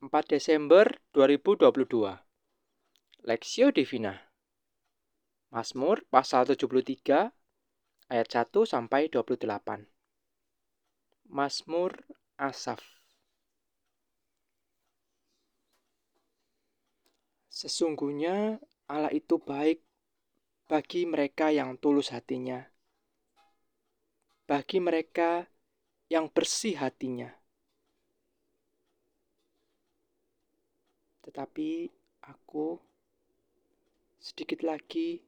4 Desember 2022 Lexio Divina. Mazmur pasal 73 ayat 1 sampai 28 Mazmur Asaf. Sesungguhnya Allah itu baik bagi mereka yang tulus hatinya bagi mereka yang bersih hatinya Tetapi aku sedikit lagi,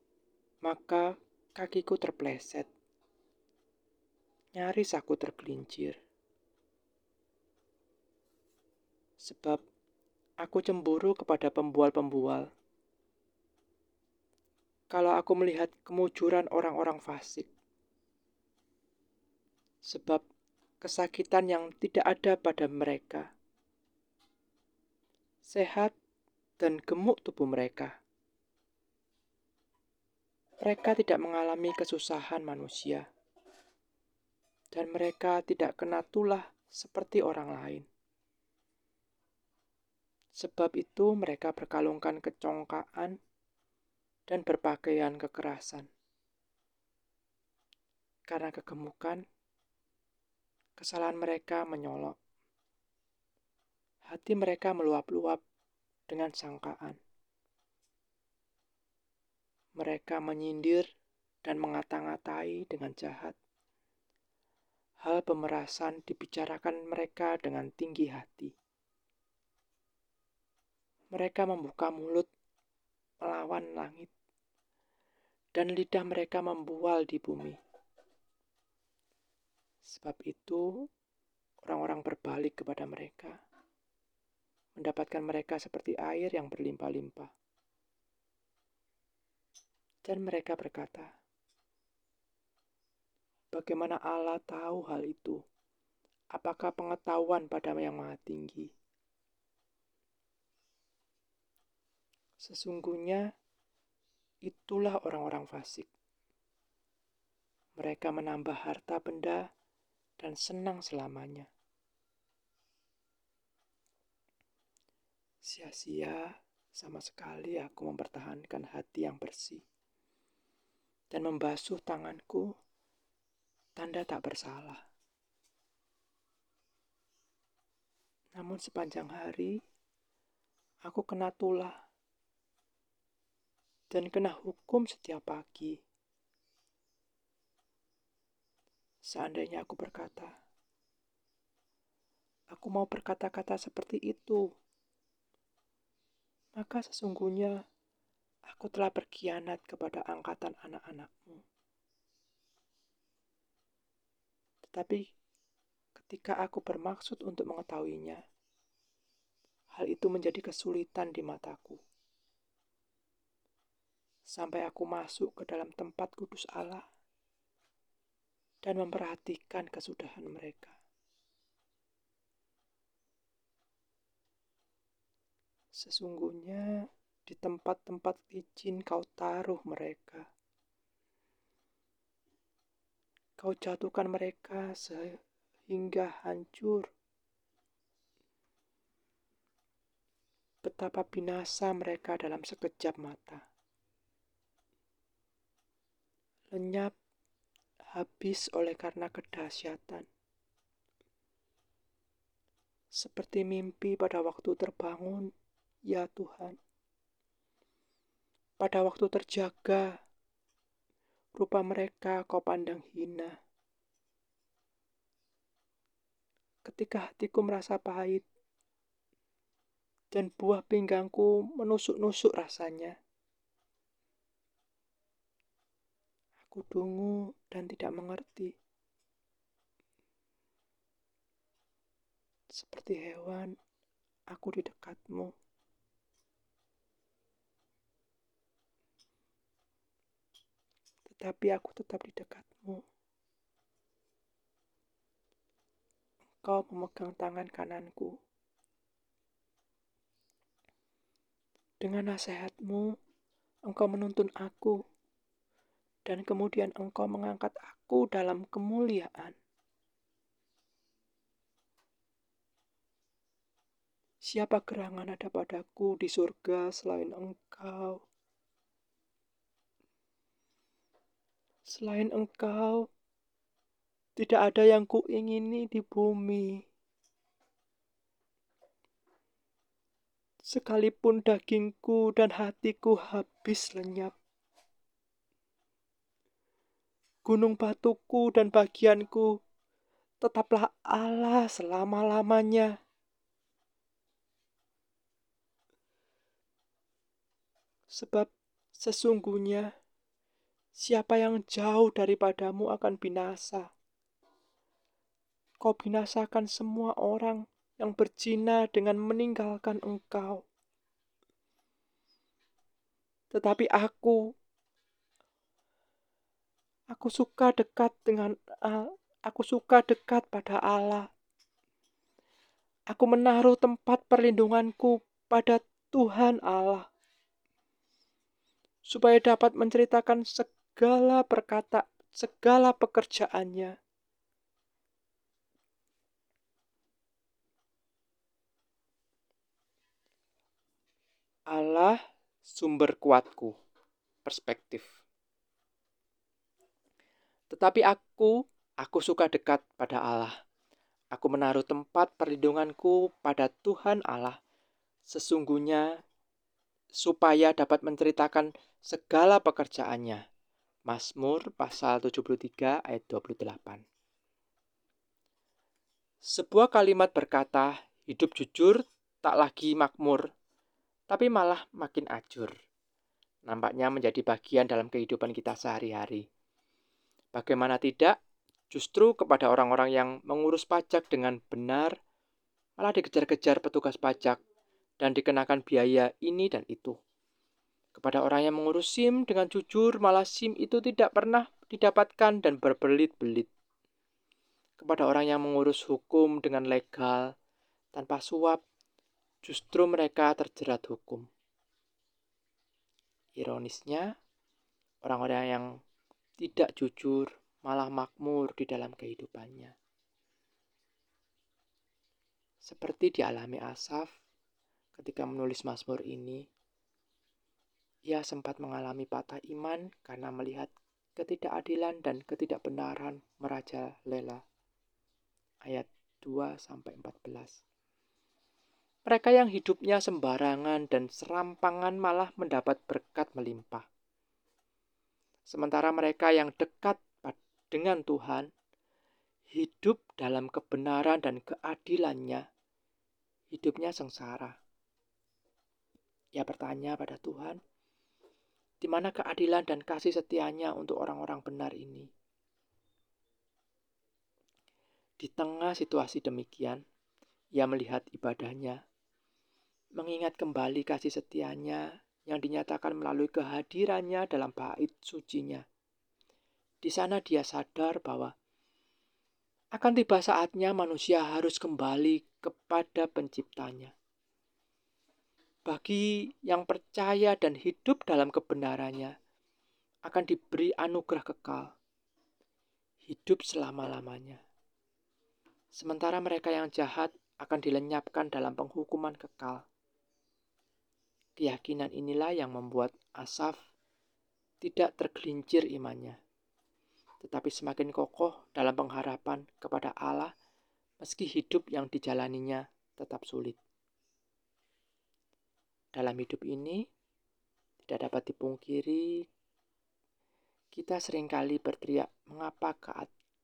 maka kakiku terpleset. Nyaris aku tergelincir. Sebab aku cemburu kepada pembual-pembual. Kalau aku melihat kemujuran orang-orang fasik. Sebab kesakitan yang tidak ada pada mereka sehat, dan gemuk tubuh mereka. Mereka tidak mengalami kesusahan manusia, dan mereka tidak kena tulah seperti orang lain. Sebab itu, mereka berkalungkan kecongkaan dan berpakaian kekerasan. Karena kegemukan, kesalahan mereka menyolok hati mereka meluap-luap dengan sangkaan. Mereka menyindir dan mengata-ngatai dengan jahat. Hal pemerasan dibicarakan mereka dengan tinggi hati. Mereka membuka mulut melawan langit, dan lidah mereka membual di bumi. Sebab itu, orang-orang berbalik kepada mereka mendapatkan mereka seperti air yang berlimpah-limpah. Dan mereka berkata, Bagaimana Allah tahu hal itu? Apakah pengetahuan pada yang maha tinggi? Sesungguhnya itulah orang-orang fasik. Mereka menambah harta benda dan senang selamanya. Sia-sia sama sekali aku mempertahankan hati yang bersih dan membasuh tanganku tanda tak bersalah. Namun sepanjang hari aku kena tulah dan kena hukum setiap pagi. Seandainya aku berkata, aku mau berkata-kata seperti itu maka sesungguhnya aku telah berkhianat kepada angkatan anak-anakmu. Tetapi ketika aku bermaksud untuk mengetahuinya, hal itu menjadi kesulitan di mataku. Sampai aku masuk ke dalam tempat kudus Allah dan memperhatikan kesudahan mereka. Sesungguhnya di tempat-tempat licin kau taruh mereka. Kau jatuhkan mereka sehingga hancur. Betapa binasa mereka dalam sekejap mata. Lenyap habis oleh karena kedahsyatan. Seperti mimpi pada waktu terbangun ya Tuhan. Pada waktu terjaga, rupa mereka kau pandang hina. Ketika hatiku merasa pahit, dan buah pinggangku menusuk-nusuk rasanya. Aku dungu dan tidak mengerti. Seperti hewan, aku di dekatmu. Tapi aku tetap di dekatmu. Engkau memegang tangan kananku. Dengan nasihatmu, engkau menuntun aku, dan kemudian engkau mengangkat aku dalam kemuliaan. Siapa gerangan ada padaku di surga selain engkau? Selain engkau, tidak ada yang kuingini di bumi. Sekalipun dagingku dan hatiku habis lenyap, gunung batuku dan bagianku tetaplah Allah selama-lamanya. Sebab sesungguhnya siapa yang jauh daripadamu akan binasa. Kau binasakan semua orang yang berzina dengan meninggalkan engkau. Tetapi aku, aku suka dekat dengan, aku suka dekat pada Allah. Aku menaruh tempat perlindunganku pada Tuhan Allah supaya dapat menceritakan segala perkata, segala pekerjaannya. Allah sumber kuatku, perspektif. Tetapi aku, aku suka dekat pada Allah. Aku menaruh tempat perlindunganku pada Tuhan Allah. Sesungguhnya supaya dapat menceritakan segala pekerjaannya. Mazmur pasal 73 ayat 28. Sebuah kalimat berkata, hidup jujur tak lagi makmur, tapi malah makin ajur. Nampaknya menjadi bagian dalam kehidupan kita sehari-hari. Bagaimana tidak, justru kepada orang-orang yang mengurus pajak dengan benar, malah dikejar-kejar petugas pajak dan dikenakan biaya ini dan itu. Kepada orang yang mengurus SIM dengan jujur, malah SIM itu tidak pernah didapatkan dan berbelit-belit. Kepada orang yang mengurus hukum dengan legal, tanpa suap, justru mereka terjerat hukum. Ironisnya, orang-orang yang tidak jujur malah makmur di dalam kehidupannya. Seperti dialami Asaf ketika menulis Mazmur ini, ia sempat mengalami patah iman karena melihat ketidakadilan dan ketidakbenaran merajalela. Ayat 2 sampai 14. Mereka yang hidupnya sembarangan dan serampangan malah mendapat berkat melimpah. Sementara mereka yang dekat dengan Tuhan hidup dalam kebenaran dan keadilannya, hidupnya sengsara. Ia bertanya pada Tuhan, di mana keadilan dan kasih setianya untuk orang-orang benar ini? Di tengah situasi demikian, ia melihat ibadahnya, mengingat kembali kasih setianya yang dinyatakan melalui kehadirannya dalam bait sucinya. Di sana dia sadar bahwa akan tiba saatnya manusia harus kembali kepada penciptanya. Bagi yang percaya dan hidup dalam kebenarannya, akan diberi anugerah kekal, hidup selama-lamanya. Sementara mereka yang jahat akan dilenyapkan dalam penghukuman kekal. Keyakinan inilah yang membuat Asaf tidak tergelincir imannya, tetapi semakin kokoh dalam pengharapan kepada Allah meski hidup yang dijalaninya tetap sulit. Dalam hidup ini, tidak dapat dipungkiri, kita sering kali berteriak, mengapa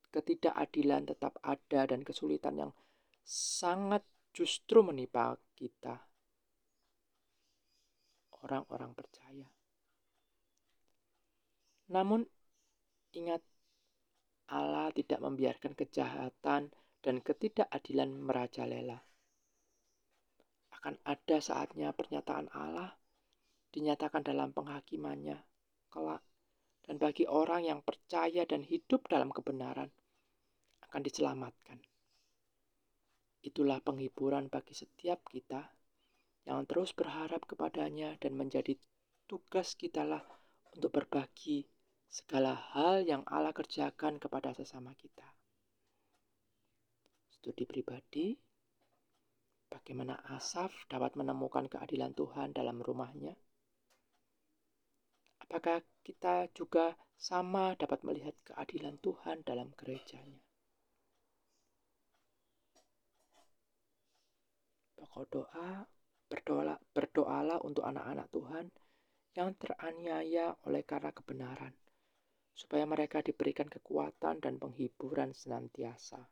ketidakadilan tetap ada dan kesulitan yang sangat justru menimpa kita, orang-orang percaya. Namun, ingat, Allah tidak membiarkan kejahatan dan ketidakadilan merajalela akan ada saatnya pernyataan Allah dinyatakan dalam penghakimannya kelak dan bagi orang yang percaya dan hidup dalam kebenaran akan diselamatkan. Itulah penghiburan bagi setiap kita yang terus berharap kepadanya dan menjadi tugas kitalah untuk berbagi segala hal yang Allah kerjakan kepada sesama kita. Studi pribadi Bagaimana Asaf dapat menemukan keadilan Tuhan dalam rumahnya? Apakah kita juga sama dapat melihat keadilan Tuhan dalam gerejanya? Pokok doa, berdoa, berdoalah untuk anak-anak Tuhan yang teraniaya oleh karena kebenaran, supaya mereka diberikan kekuatan dan penghiburan senantiasa